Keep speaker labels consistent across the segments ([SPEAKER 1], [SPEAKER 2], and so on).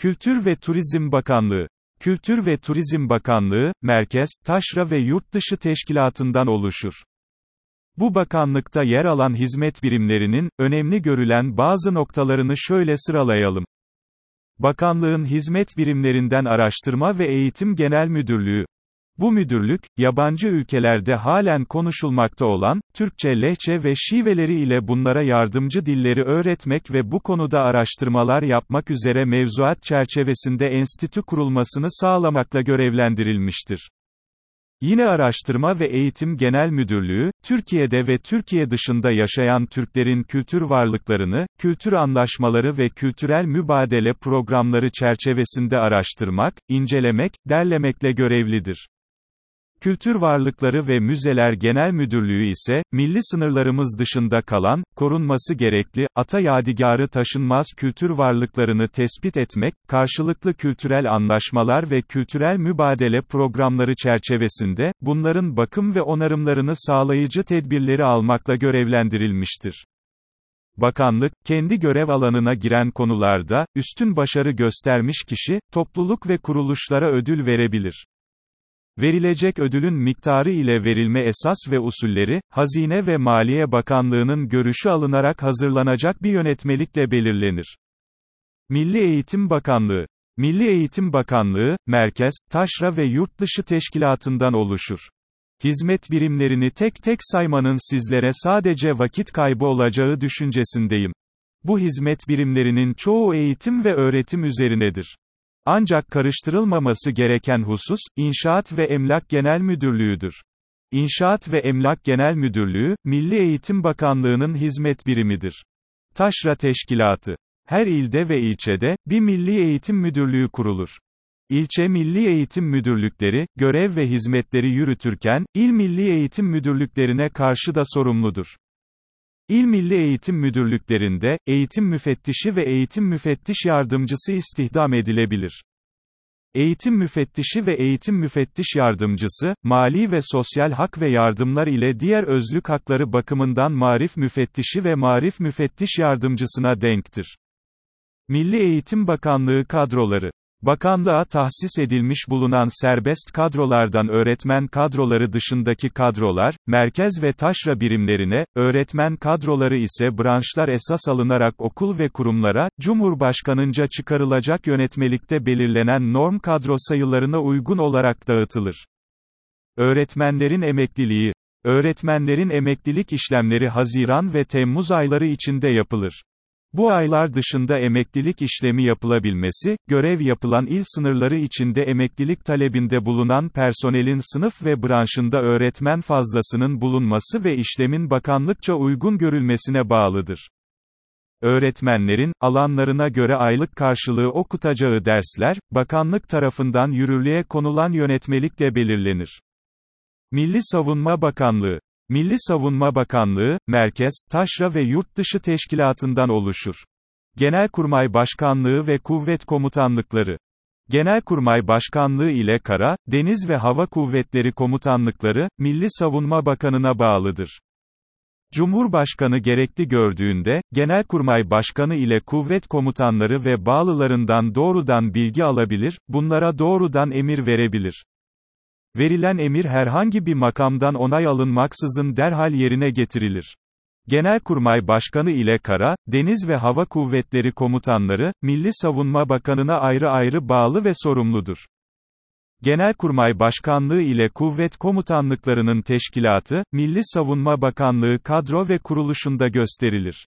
[SPEAKER 1] Kültür ve Turizm Bakanlığı Kültür ve Turizm Bakanlığı, merkez, taşra ve yurtdışı teşkilatından oluşur. Bu bakanlıkta yer alan hizmet birimlerinin, önemli görülen bazı noktalarını şöyle sıralayalım. Bakanlığın hizmet birimlerinden Araştırma ve Eğitim Genel Müdürlüğü. Bu müdürlük, yabancı ülkelerde halen konuşulmakta olan, Türkçe lehçe ve şiveleri ile bunlara yardımcı dilleri öğretmek ve bu konuda araştırmalar yapmak üzere mevzuat çerçevesinde enstitü kurulmasını sağlamakla görevlendirilmiştir. Yine Araştırma ve Eğitim Genel Müdürlüğü, Türkiye'de ve Türkiye dışında yaşayan Türklerin kültür varlıklarını, kültür anlaşmaları ve kültürel mübadele programları çerçevesinde araştırmak, incelemek, derlemekle görevlidir. Kültür Varlıkları ve Müzeler Genel Müdürlüğü ise, milli sınırlarımız dışında kalan, korunması gerekli, ata yadigarı taşınmaz kültür varlıklarını tespit etmek, karşılıklı kültürel anlaşmalar ve kültürel mübadele programları çerçevesinde, bunların bakım ve onarımlarını sağlayıcı tedbirleri almakla görevlendirilmiştir. Bakanlık, kendi görev alanına giren konularda, üstün başarı göstermiş kişi, topluluk ve kuruluşlara ödül verebilir. Verilecek ödülün miktarı ile verilme esas ve usulleri, Hazine ve Maliye Bakanlığı'nın görüşü alınarak hazırlanacak bir yönetmelikle belirlenir. Milli Eğitim Bakanlığı Milli Eğitim Bakanlığı, merkez, taşra ve yurtdışı teşkilatından oluşur. Hizmet birimlerini tek tek saymanın sizlere sadece vakit kaybı olacağı düşüncesindeyim. Bu hizmet birimlerinin çoğu eğitim ve öğretim üzerinedir. Ancak karıştırılmaması gereken husus, İnşaat ve Emlak Genel Müdürlüğü'dür. İnşaat ve Emlak Genel Müdürlüğü, Milli Eğitim Bakanlığı'nın hizmet birimidir. Taşra Teşkilatı. Her ilde ve ilçede, bir Milli Eğitim Müdürlüğü kurulur. İlçe Milli Eğitim Müdürlükleri, görev ve hizmetleri yürütürken, il Milli Eğitim Müdürlüklerine karşı da sorumludur. İl Milli Eğitim Müdürlüklerinde, eğitim müfettişi ve eğitim müfettiş yardımcısı istihdam edilebilir. Eğitim müfettişi ve eğitim müfettiş yardımcısı, mali ve sosyal hak ve yardımlar ile diğer özlük hakları bakımından marif müfettişi ve marif müfettiş yardımcısına denktir. Milli Eğitim Bakanlığı kadroları Bakanlığa tahsis edilmiş bulunan serbest kadrolardan öğretmen kadroları dışındaki kadrolar, merkez ve taşra birimlerine, öğretmen kadroları ise branşlar esas alınarak okul ve kurumlara, Cumhurbaşkanınca çıkarılacak yönetmelikte belirlenen norm kadro sayılarına uygun olarak dağıtılır. Öğretmenlerin emekliliği Öğretmenlerin emeklilik işlemleri Haziran ve Temmuz ayları içinde yapılır. Bu aylar dışında emeklilik işlemi yapılabilmesi, görev yapılan il sınırları içinde emeklilik talebinde bulunan personelin sınıf ve branşında öğretmen fazlasının bulunması ve işlemin bakanlıkça uygun görülmesine bağlıdır. Öğretmenlerin, alanlarına göre aylık karşılığı okutacağı dersler, bakanlık tarafından yürürlüğe konulan yönetmelikle belirlenir. Milli Savunma Bakanlığı Milli Savunma Bakanlığı, merkez, taşra ve yurtdışı teşkilatından oluşur. Genelkurmay Başkanlığı ve Kuvvet Komutanlıkları. Genelkurmay Başkanlığı ile Kara, Deniz ve Hava Kuvvetleri Komutanlıkları, Milli Savunma Bakanı'na bağlıdır. Cumhurbaşkanı gerekli gördüğünde, Genelkurmay Başkanı ile kuvvet komutanları ve bağlılarından doğrudan bilgi alabilir, bunlara doğrudan emir verebilir. Verilen emir herhangi bir makamdan onay alınmaksızın derhal yerine getirilir. Genelkurmay Başkanı ile Kara, Deniz ve Hava Kuvvetleri Komutanları, Milli Savunma Bakanı'na ayrı ayrı bağlı ve sorumludur. Genelkurmay Başkanlığı ile kuvvet komutanlıklarının teşkilatı, Milli Savunma Bakanlığı kadro ve kuruluşunda gösterilir.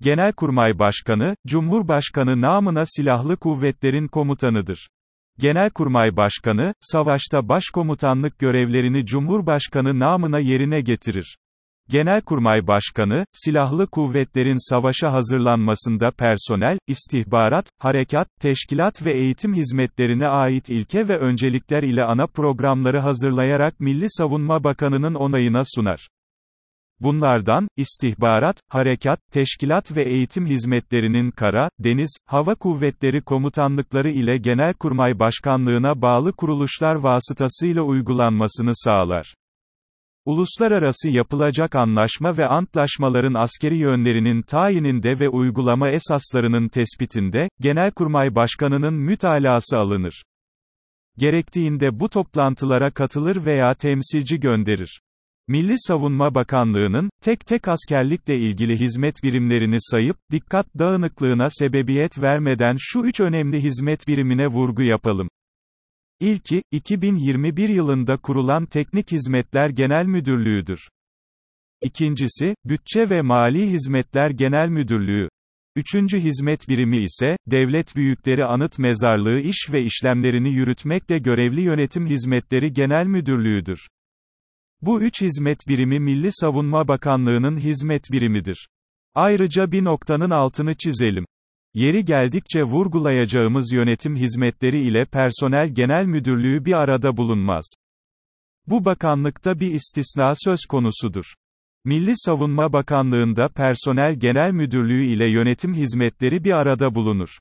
[SPEAKER 1] Genelkurmay Başkanı, Cumhurbaşkanı namına silahlı kuvvetlerin komutanıdır. Genelkurmay Başkanı, savaşta başkomutanlık görevlerini Cumhurbaşkanı namına yerine getirir. Genelkurmay Başkanı, silahlı kuvvetlerin savaşa hazırlanmasında personel, istihbarat, harekat, teşkilat ve eğitim hizmetlerine ait ilke ve öncelikler ile ana programları hazırlayarak Milli Savunma Bakanı'nın onayına sunar. Bunlardan, istihbarat, harekat, teşkilat ve eğitim hizmetlerinin kara, deniz, hava kuvvetleri komutanlıkları ile Genelkurmay Başkanlığına bağlı kuruluşlar vasıtasıyla uygulanmasını sağlar. Uluslararası yapılacak anlaşma ve antlaşmaların askeri yönlerinin tayininde ve uygulama esaslarının tespitinde, Genelkurmay Başkanı'nın mütalası alınır. Gerektiğinde bu toplantılara katılır veya temsilci gönderir. Milli Savunma Bakanlığı'nın, tek tek askerlikle ilgili hizmet birimlerini sayıp, dikkat dağınıklığına sebebiyet vermeden şu üç önemli hizmet birimine vurgu yapalım. İlki, 2021 yılında kurulan Teknik Hizmetler Genel Müdürlüğü'dür. İkincisi, Bütçe ve Mali Hizmetler Genel Müdürlüğü. Üçüncü hizmet birimi ise, Devlet Büyükleri Anıt Mezarlığı iş ve işlemlerini yürütmekle görevli Yönetim Hizmetleri Genel Müdürlüğü'dür. Bu üç hizmet birimi Milli Savunma Bakanlığı'nın hizmet birimidir. Ayrıca bir noktanın altını çizelim. Yeri geldikçe vurgulayacağımız yönetim hizmetleri ile personel genel müdürlüğü bir arada bulunmaz. Bu bakanlıkta bir istisna söz konusudur. Milli Savunma Bakanlığında Personel Genel Müdürlüğü ile yönetim hizmetleri bir arada bulunur.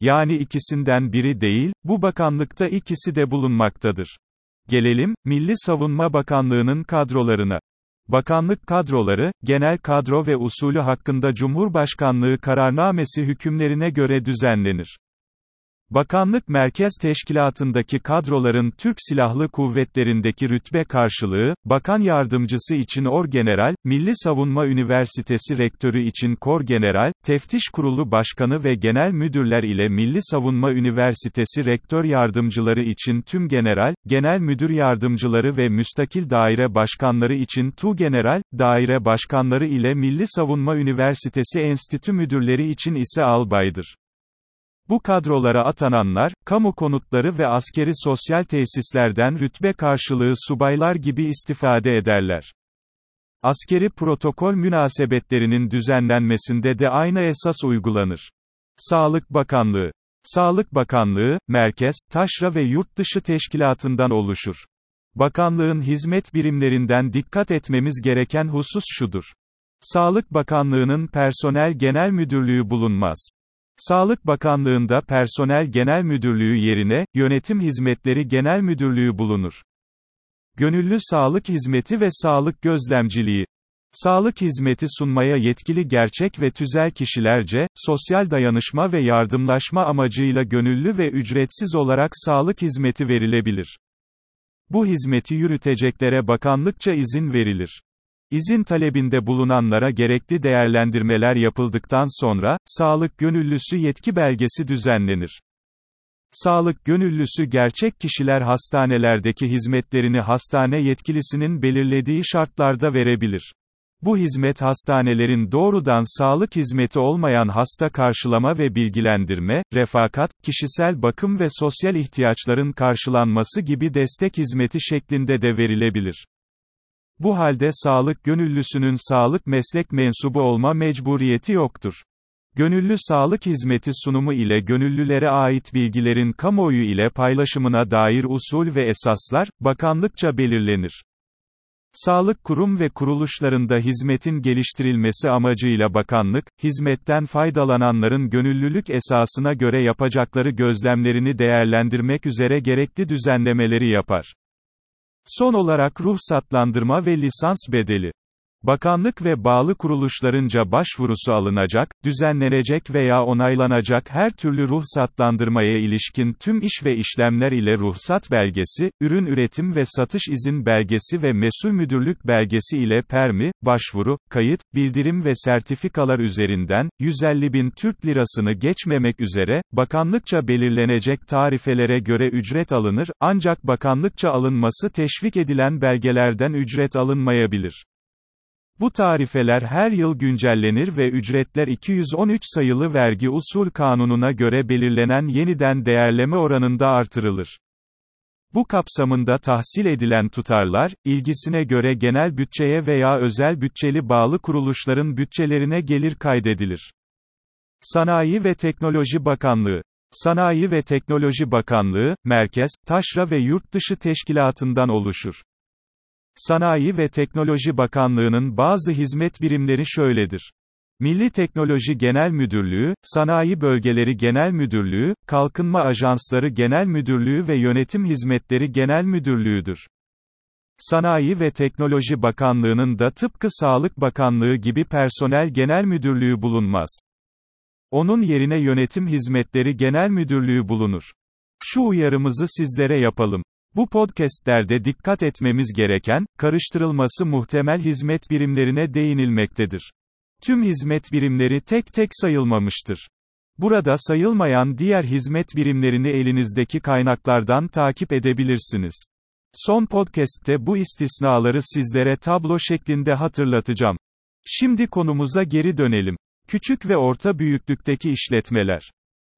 [SPEAKER 1] Yani ikisinden biri değil, bu bakanlıkta ikisi de bulunmaktadır. Gelelim, Milli Savunma Bakanlığı'nın kadrolarına. Bakanlık kadroları, genel kadro ve usulü hakkında Cumhurbaşkanlığı kararnamesi hükümlerine göre düzenlenir. Bakanlık Merkez Teşkilatı'ndaki kadroların Türk Silahlı Kuvvetleri'ndeki rütbe karşılığı, Bakan Yardımcısı için Orgeneral, Milli Savunma Üniversitesi Rektörü için Korgeneral, Teftiş Kurulu Başkanı ve Genel Müdürler ile Milli Savunma Üniversitesi Rektör Yardımcıları için Tüm General, Genel Müdür Yardımcıları ve Müstakil Daire Başkanları için Tu General, Daire Başkanları ile Milli Savunma Üniversitesi Enstitü Müdürleri için ise Albaydır. Bu kadrolara atananlar, kamu konutları ve askeri sosyal tesislerden rütbe karşılığı subaylar gibi istifade ederler. Askeri protokol münasebetlerinin düzenlenmesinde de aynı esas uygulanır. Sağlık Bakanlığı Sağlık Bakanlığı, merkez, taşra ve yurt dışı teşkilatından oluşur. Bakanlığın hizmet birimlerinden dikkat etmemiz gereken husus şudur. Sağlık Bakanlığı'nın personel genel müdürlüğü bulunmaz. Sağlık Bakanlığında Personel Genel Müdürlüğü yerine, Yönetim Hizmetleri Genel Müdürlüğü bulunur. Gönüllü sağlık hizmeti ve sağlık gözlemciliği. Sağlık hizmeti sunmaya yetkili gerçek ve tüzel kişilerce, sosyal dayanışma ve yardımlaşma amacıyla gönüllü ve ücretsiz olarak sağlık hizmeti verilebilir. Bu hizmeti yürüteceklere bakanlıkça izin verilir. İzin talebinde bulunanlara gerekli değerlendirmeler yapıldıktan sonra, sağlık gönüllüsü yetki belgesi düzenlenir. Sağlık gönüllüsü gerçek kişiler hastanelerdeki hizmetlerini hastane yetkilisinin belirlediği şartlarda verebilir. Bu hizmet hastanelerin doğrudan sağlık hizmeti olmayan hasta karşılama ve bilgilendirme, refakat, kişisel bakım ve sosyal ihtiyaçların karşılanması gibi destek hizmeti şeklinde de verilebilir. Bu halde sağlık gönüllüsünün sağlık meslek mensubu olma mecburiyeti yoktur. Gönüllü sağlık hizmeti sunumu ile gönüllülere ait bilgilerin kamuoyu ile paylaşımına dair usul ve esaslar, bakanlıkça belirlenir. Sağlık kurum ve kuruluşlarında hizmetin geliştirilmesi amacıyla bakanlık, hizmetten faydalananların gönüllülük esasına göre yapacakları gözlemlerini değerlendirmek üzere gerekli düzenlemeleri yapar. Son olarak ruhsatlandırma ve lisans bedeli. Bakanlık ve bağlı kuruluşlarınca başvurusu alınacak, düzenlenecek veya onaylanacak her türlü ruhsatlandırmaya ilişkin tüm iş ve işlemler ile ruhsat belgesi, ürün üretim ve satış izin belgesi ve mesul müdürlük belgesi ile permi, başvuru, kayıt, bildirim ve sertifikalar üzerinden, 150 bin Türk lirasını geçmemek üzere, bakanlıkça belirlenecek tarifelere göre ücret alınır, ancak bakanlıkça alınması teşvik edilen belgelerden ücret alınmayabilir. Bu tarifeler her yıl güncellenir ve ücretler 213 sayılı vergi usul kanununa göre belirlenen yeniden değerleme oranında artırılır. Bu kapsamında tahsil edilen tutarlar, ilgisine göre genel bütçeye veya özel bütçeli bağlı kuruluşların bütçelerine gelir kaydedilir. Sanayi ve Teknoloji Bakanlığı Sanayi ve Teknoloji Bakanlığı, merkez, taşra ve yurt dışı teşkilatından oluşur. Sanayi ve Teknoloji Bakanlığı'nın bazı hizmet birimleri şöyledir. Milli Teknoloji Genel Müdürlüğü, Sanayi Bölgeleri Genel Müdürlüğü, Kalkınma Ajansları Genel Müdürlüğü ve Yönetim Hizmetleri Genel Müdürlüğü'dür. Sanayi ve Teknoloji Bakanlığı'nın da tıpkı Sağlık Bakanlığı gibi personel genel müdürlüğü bulunmaz. Onun yerine Yönetim Hizmetleri Genel Müdürlüğü bulunur. Şu uyarımızı sizlere yapalım. Bu podcastlerde dikkat etmemiz gereken, karıştırılması muhtemel hizmet birimlerine değinilmektedir. Tüm hizmet birimleri tek tek sayılmamıştır. Burada sayılmayan diğer hizmet birimlerini elinizdeki kaynaklardan takip edebilirsiniz. Son podcast'te bu istisnaları sizlere tablo şeklinde hatırlatacağım. Şimdi konumuza geri dönelim. Küçük ve orta büyüklükteki işletmeler.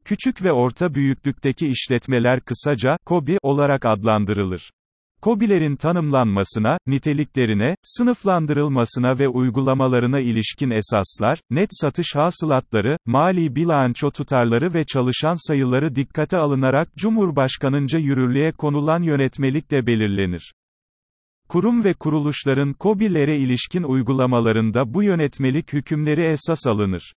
[SPEAKER 1] Küçük ve orta büyüklükteki işletmeler kısaca KOBİ olarak adlandırılır. KOBİ'lerin tanımlanmasına, niteliklerine, sınıflandırılmasına ve uygulamalarına ilişkin esaslar, net satış hasılatları, mali bilanço tutarları ve çalışan sayıları dikkate alınarak Cumhurbaşkanınca yürürlüğe konulan yönetmelikle belirlenir. Kurum ve kuruluşların KOBİ'lere ilişkin uygulamalarında bu yönetmelik hükümleri esas alınır.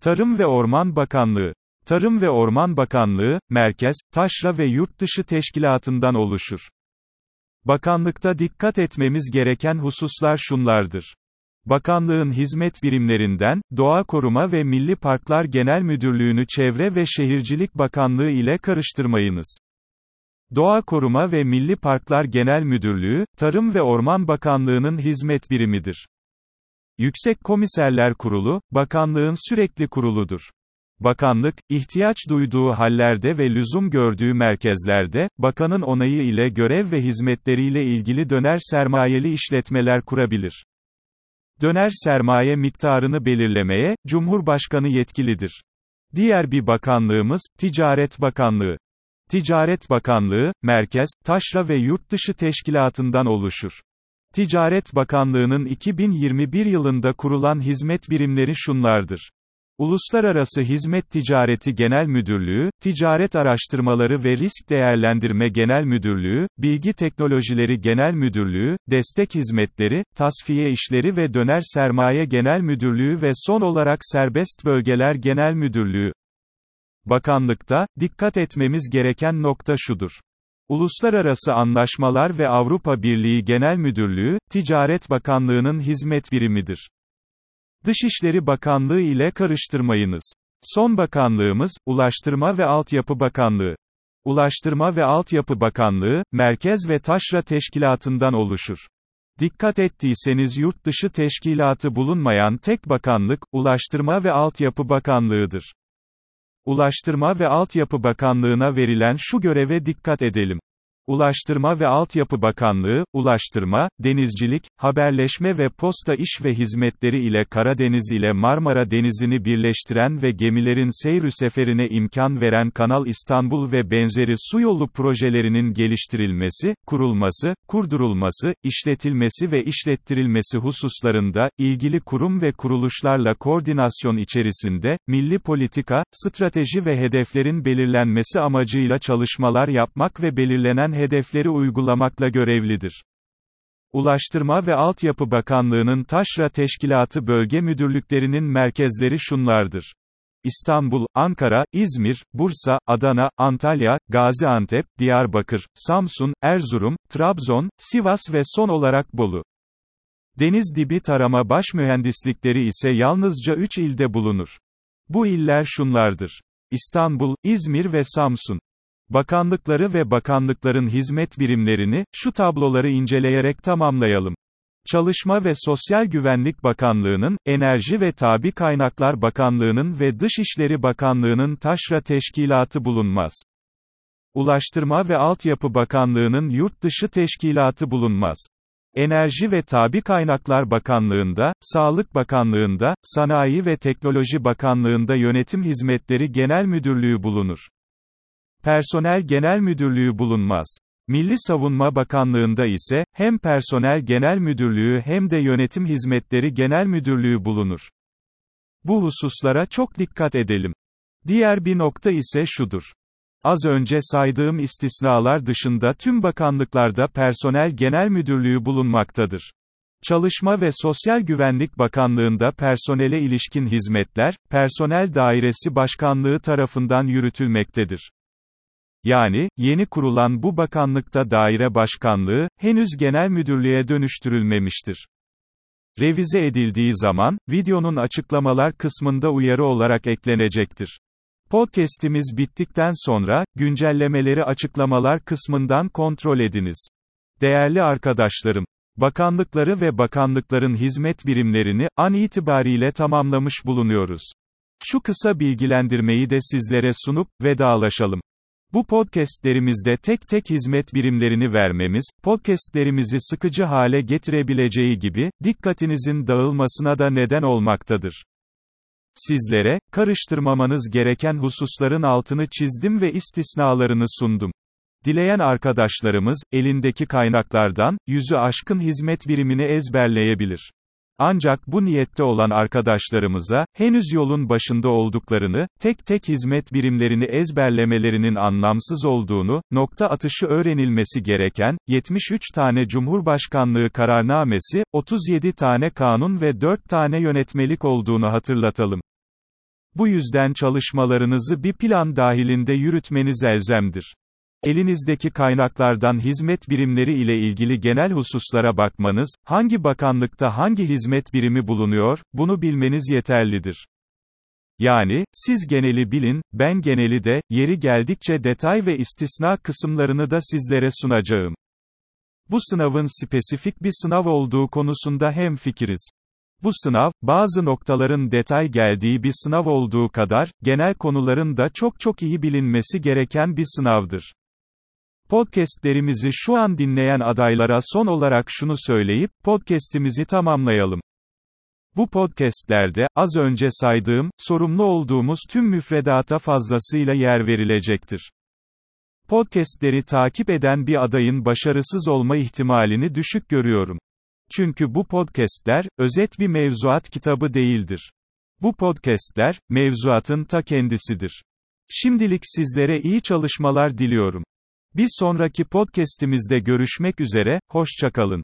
[SPEAKER 1] Tarım ve Orman Bakanlığı Tarım ve Orman Bakanlığı, merkez, taşra ve yurtdışı teşkilatından oluşur. Bakanlıkta dikkat etmemiz gereken hususlar şunlardır. Bakanlığın hizmet birimlerinden, Doğa Koruma ve Milli Parklar Genel Müdürlüğü'nü Çevre ve Şehircilik Bakanlığı ile karıştırmayınız. Doğa Koruma ve Milli Parklar Genel Müdürlüğü, Tarım ve Orman Bakanlığı'nın hizmet birimidir. Yüksek Komiserler Kurulu, bakanlığın sürekli kuruludur. Bakanlık, ihtiyaç duyduğu hallerde ve lüzum gördüğü merkezlerde, bakanın onayı ile görev ve hizmetleriyle ilgili döner sermayeli işletmeler kurabilir. Döner sermaye miktarını belirlemeye, Cumhurbaşkanı yetkilidir. Diğer bir bakanlığımız, Ticaret Bakanlığı. Ticaret Bakanlığı, merkez, taşra ve yurtdışı teşkilatından oluşur. Ticaret Bakanlığı'nın 2021 yılında kurulan hizmet birimleri şunlardır. Uluslararası Hizmet Ticareti Genel Müdürlüğü, Ticaret Araştırmaları ve Risk Değerlendirme Genel Müdürlüğü, Bilgi Teknolojileri Genel Müdürlüğü, Destek Hizmetleri, Tasfiye İşleri ve Döner Sermaye Genel Müdürlüğü ve son olarak Serbest Bölgeler Genel Müdürlüğü. Bakanlıkta, dikkat etmemiz gereken nokta şudur. Uluslararası Anlaşmalar ve Avrupa Birliği Genel Müdürlüğü, Ticaret Bakanlığı'nın hizmet birimidir. Dışişleri Bakanlığı ile karıştırmayınız. Son bakanlığımız, Ulaştırma ve Altyapı Bakanlığı. Ulaştırma ve Altyapı Bakanlığı, Merkez ve Taşra Teşkilatı'ndan oluşur. Dikkat ettiyseniz yurt dışı teşkilatı bulunmayan tek bakanlık, Ulaştırma ve Altyapı Bakanlığı'dır. Ulaştırma ve Altyapı Bakanlığı'na verilen şu göreve dikkat edelim. Ulaştırma ve Altyapı Bakanlığı, ulaştırma, denizcilik, haberleşme ve posta iş ve hizmetleri ile Karadeniz ile Marmara Denizi'ni birleştiren ve gemilerin seyri seferine imkan veren Kanal İstanbul ve benzeri su yolu projelerinin geliştirilmesi, kurulması, kurdurulması, işletilmesi ve işlettirilmesi hususlarında, ilgili kurum ve kuruluşlarla koordinasyon içerisinde, milli politika, strateji ve hedeflerin belirlenmesi amacıyla çalışmalar yapmak ve hedefleri uygulamakla görevlidir. Ulaştırma ve Altyapı Bakanlığı'nın Taşra Teşkilatı Bölge Müdürlüklerinin merkezleri şunlardır. İstanbul, Ankara, İzmir, Bursa, Adana, Antalya, Gaziantep, Diyarbakır, Samsun, Erzurum, Trabzon, Sivas ve son olarak Bolu. Deniz dibi tarama baş mühendislikleri ise yalnızca 3 ilde bulunur. Bu iller şunlardır. İstanbul, İzmir ve Samsun. Bakanlıkları ve bakanlıkların hizmet birimlerini, şu tabloları inceleyerek tamamlayalım. Çalışma ve Sosyal Güvenlik Bakanlığı'nın, Enerji ve Tabi Kaynaklar Bakanlığı'nın ve Dışişleri Bakanlığı'nın taşra teşkilatı bulunmaz. Ulaştırma ve Altyapı Bakanlığı'nın yurt dışı teşkilatı bulunmaz. Enerji ve Tabi Kaynaklar Bakanlığı'nda, Sağlık Bakanlığı'nda, Sanayi ve Teknoloji Bakanlığı'nda Yönetim Hizmetleri Genel Müdürlüğü bulunur. Personel Genel Müdürlüğü bulunmaz. Milli Savunma Bakanlığında ise, hem Personel Genel Müdürlüğü hem de Yönetim Hizmetleri Genel Müdürlüğü bulunur. Bu hususlara çok dikkat edelim. Diğer bir nokta ise şudur. Az önce saydığım istisnalar dışında tüm bakanlıklarda Personel Genel Müdürlüğü bulunmaktadır. Çalışma ve Sosyal Güvenlik Bakanlığında personele ilişkin hizmetler, Personel Dairesi Başkanlığı tarafından yürütülmektedir. Yani, yeni kurulan bu bakanlıkta daire başkanlığı, henüz genel müdürlüğe dönüştürülmemiştir. Revize edildiği zaman, videonun açıklamalar kısmında uyarı olarak eklenecektir. Podcast'imiz bittikten sonra, güncellemeleri açıklamalar kısmından kontrol ediniz. Değerli arkadaşlarım, bakanlıkları ve bakanlıkların hizmet birimlerini, an itibariyle tamamlamış bulunuyoruz. Şu kısa bilgilendirmeyi de sizlere sunup, vedalaşalım. Bu podcastlerimizde tek tek hizmet birimlerini vermemiz, podcastlerimizi sıkıcı hale getirebileceği gibi, dikkatinizin dağılmasına da neden olmaktadır. Sizlere, karıştırmamanız gereken hususların altını çizdim ve istisnalarını sundum. Dileyen arkadaşlarımız, elindeki kaynaklardan, yüzü aşkın hizmet birimini ezberleyebilir. Ancak bu niyette olan arkadaşlarımıza, henüz yolun başında olduklarını, tek tek hizmet birimlerini ezberlemelerinin anlamsız olduğunu, nokta atışı öğrenilmesi gereken, 73 tane Cumhurbaşkanlığı kararnamesi, 37 tane kanun ve 4 tane yönetmelik olduğunu hatırlatalım. Bu yüzden çalışmalarınızı bir plan dahilinde yürütmeniz elzemdir. Elinizdeki kaynaklardan hizmet birimleri ile ilgili genel hususlara bakmanız, hangi bakanlıkta hangi hizmet birimi bulunuyor, bunu bilmeniz yeterlidir. Yani, siz geneli bilin, ben geneli de, yeri geldikçe detay ve istisna kısımlarını da sizlere sunacağım. Bu sınavın spesifik bir sınav olduğu konusunda hem fikiriz. Bu sınav, bazı noktaların detay geldiği bir sınav olduğu kadar, genel konuların da çok çok iyi bilinmesi gereken bir sınavdır. Podcastlerimizi şu an dinleyen adaylara son olarak şunu söyleyip, podcastimizi tamamlayalım. Bu podcastlerde, az önce saydığım, sorumlu olduğumuz tüm müfredata fazlasıyla yer verilecektir. Podcastleri takip eden bir adayın başarısız olma ihtimalini düşük görüyorum. Çünkü bu podcastler, özet bir mevzuat kitabı değildir. Bu podcastler, mevzuatın ta kendisidir. Şimdilik sizlere iyi çalışmalar diliyorum. Bir sonraki podcast'imizde görüşmek üzere, hoşçakalın.